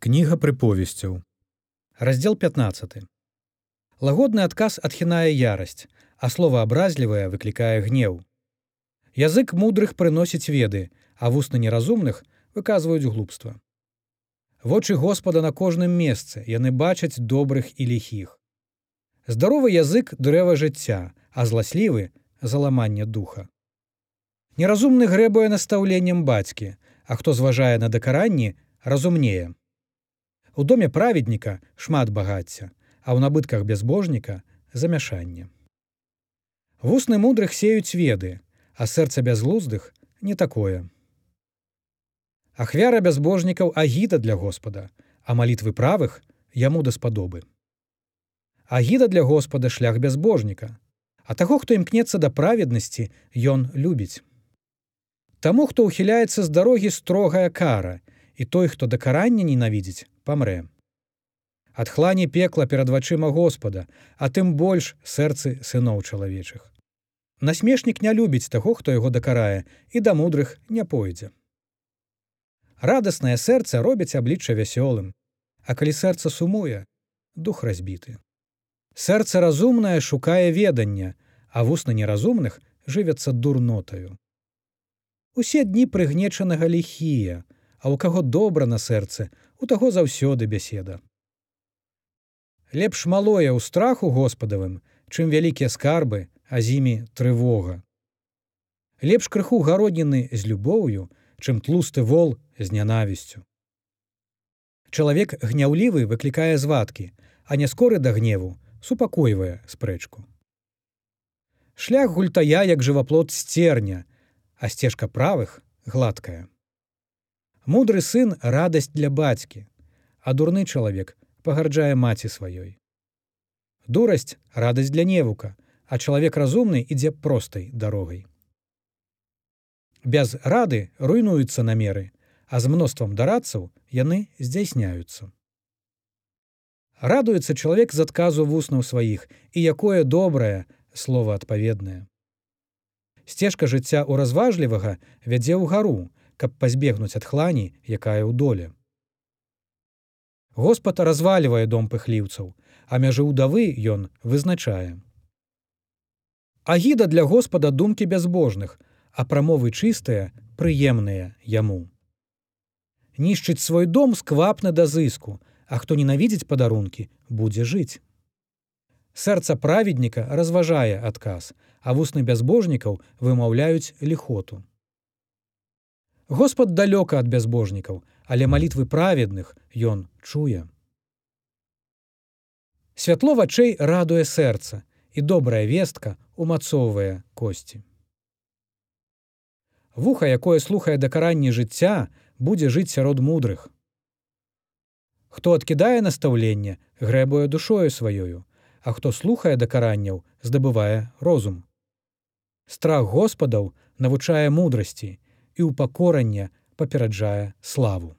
Кніга прыповесцяў. Раздзел 15. Лагодны адказ адхінае ярасць, а слова абразлівае выклікае гнеў. Язык мудрых прыносіць веды, а вусны неразумных выказваюць глупства. Вочы Господа на кожным месцы яны бачаць добрых і ліхіх. Здаровы язык дрэва жыцця, а зласлівы заламанне духа. Неразумны грэбуе настаўленнем бацькі, а хто зважае на дакаранні, разумнее. У доме праведніка шмат багацця, а ў набытках бязбожніка замяшанне. Вусны мудрых сеюць веды, а сэрца бязглуздых не такое. Ахвяра бязбожнікаў агіда для Господа, а малітвы правых яму даспадобы. Агіда для Господа шлях бязбожніка, а таго, хто імкнецца да праведнасці, ён любіць. Таму, хто ўхіляецца з дарогі строгая кара, і той, хто да карання ненавідзіць, памрэ. Адхлане пекла перад вачыма Господа, а тым больш сэрцы сыноў чалавечых. Насмешнік не любіць таго, хто яго дакарае і да мудрых не пойдзе. Радаснае сэрца робіць аблічча вясёлым, а калі сэрца сумуе, дух разбіты. Сэрца разумнае шукае ведання, а вусна неразумных жывяцца дурнотаю. Усе дні прыгнечанага ліхія, а ў каго добра на сэрцы, у таго заўсёды бяседа. Лепш малое ў страху господавым, чым вялікія скарбы, а з імі трывога. Лепш крыху гародніны з любоўю, чым тлусты вол з нянавісцю. Чалавек гняўлівы выклікае звадкі, а не скоры да гневу супакойвае спрэчку. Шлях гультая як жываплот сцерня, а сцежка правых гладкая. Мудры сын радасць для бацькі, а дурны чалавек пагарджае маці сваёй. Дурасць радасць для невука, а чалавек разумны ідзе простай дарогай. Без рады руйнуюцца намеры, а з мноствам дарадцаў яны здзяйсняюцца. Радуецца чалавек з адказу вуснаў сваіх і якое добрае слова адпаведнае. Сцежка жыцця ў разважлівага вядзе ў гару, каб пазбегнуць ад хлані, якая ў доле. Господ развальвае дом пыхліўцаў, а мяжы ўдавы ён вызначае. Агіда для Господа думкі бязбожных, а прамовы чыстыя, прыемныя яму. Нішчыць свой дом сквапна да зыску, а хто ненавідзець падарункі, будзе жыць. Сэрца праведніка разважае адказ, а вусны бязбожнікаў вымаўляюць ліхоту. Господ далёка ад бязбожнікаў, але малітвы праведных ён чуе. Святло вачэй радуе сэрца і добрая вестка умацоўвае косці. Вуха, якое слухае дакаранні жыцця, будзе жыць сярод мудрых. Хто адкідае настаўленне, грэбуе душою сваёю, а хто слухае дакаранняў, здабывае розум. Страх Господаў навучае мудрасці, і ўпакорання папераджае славу.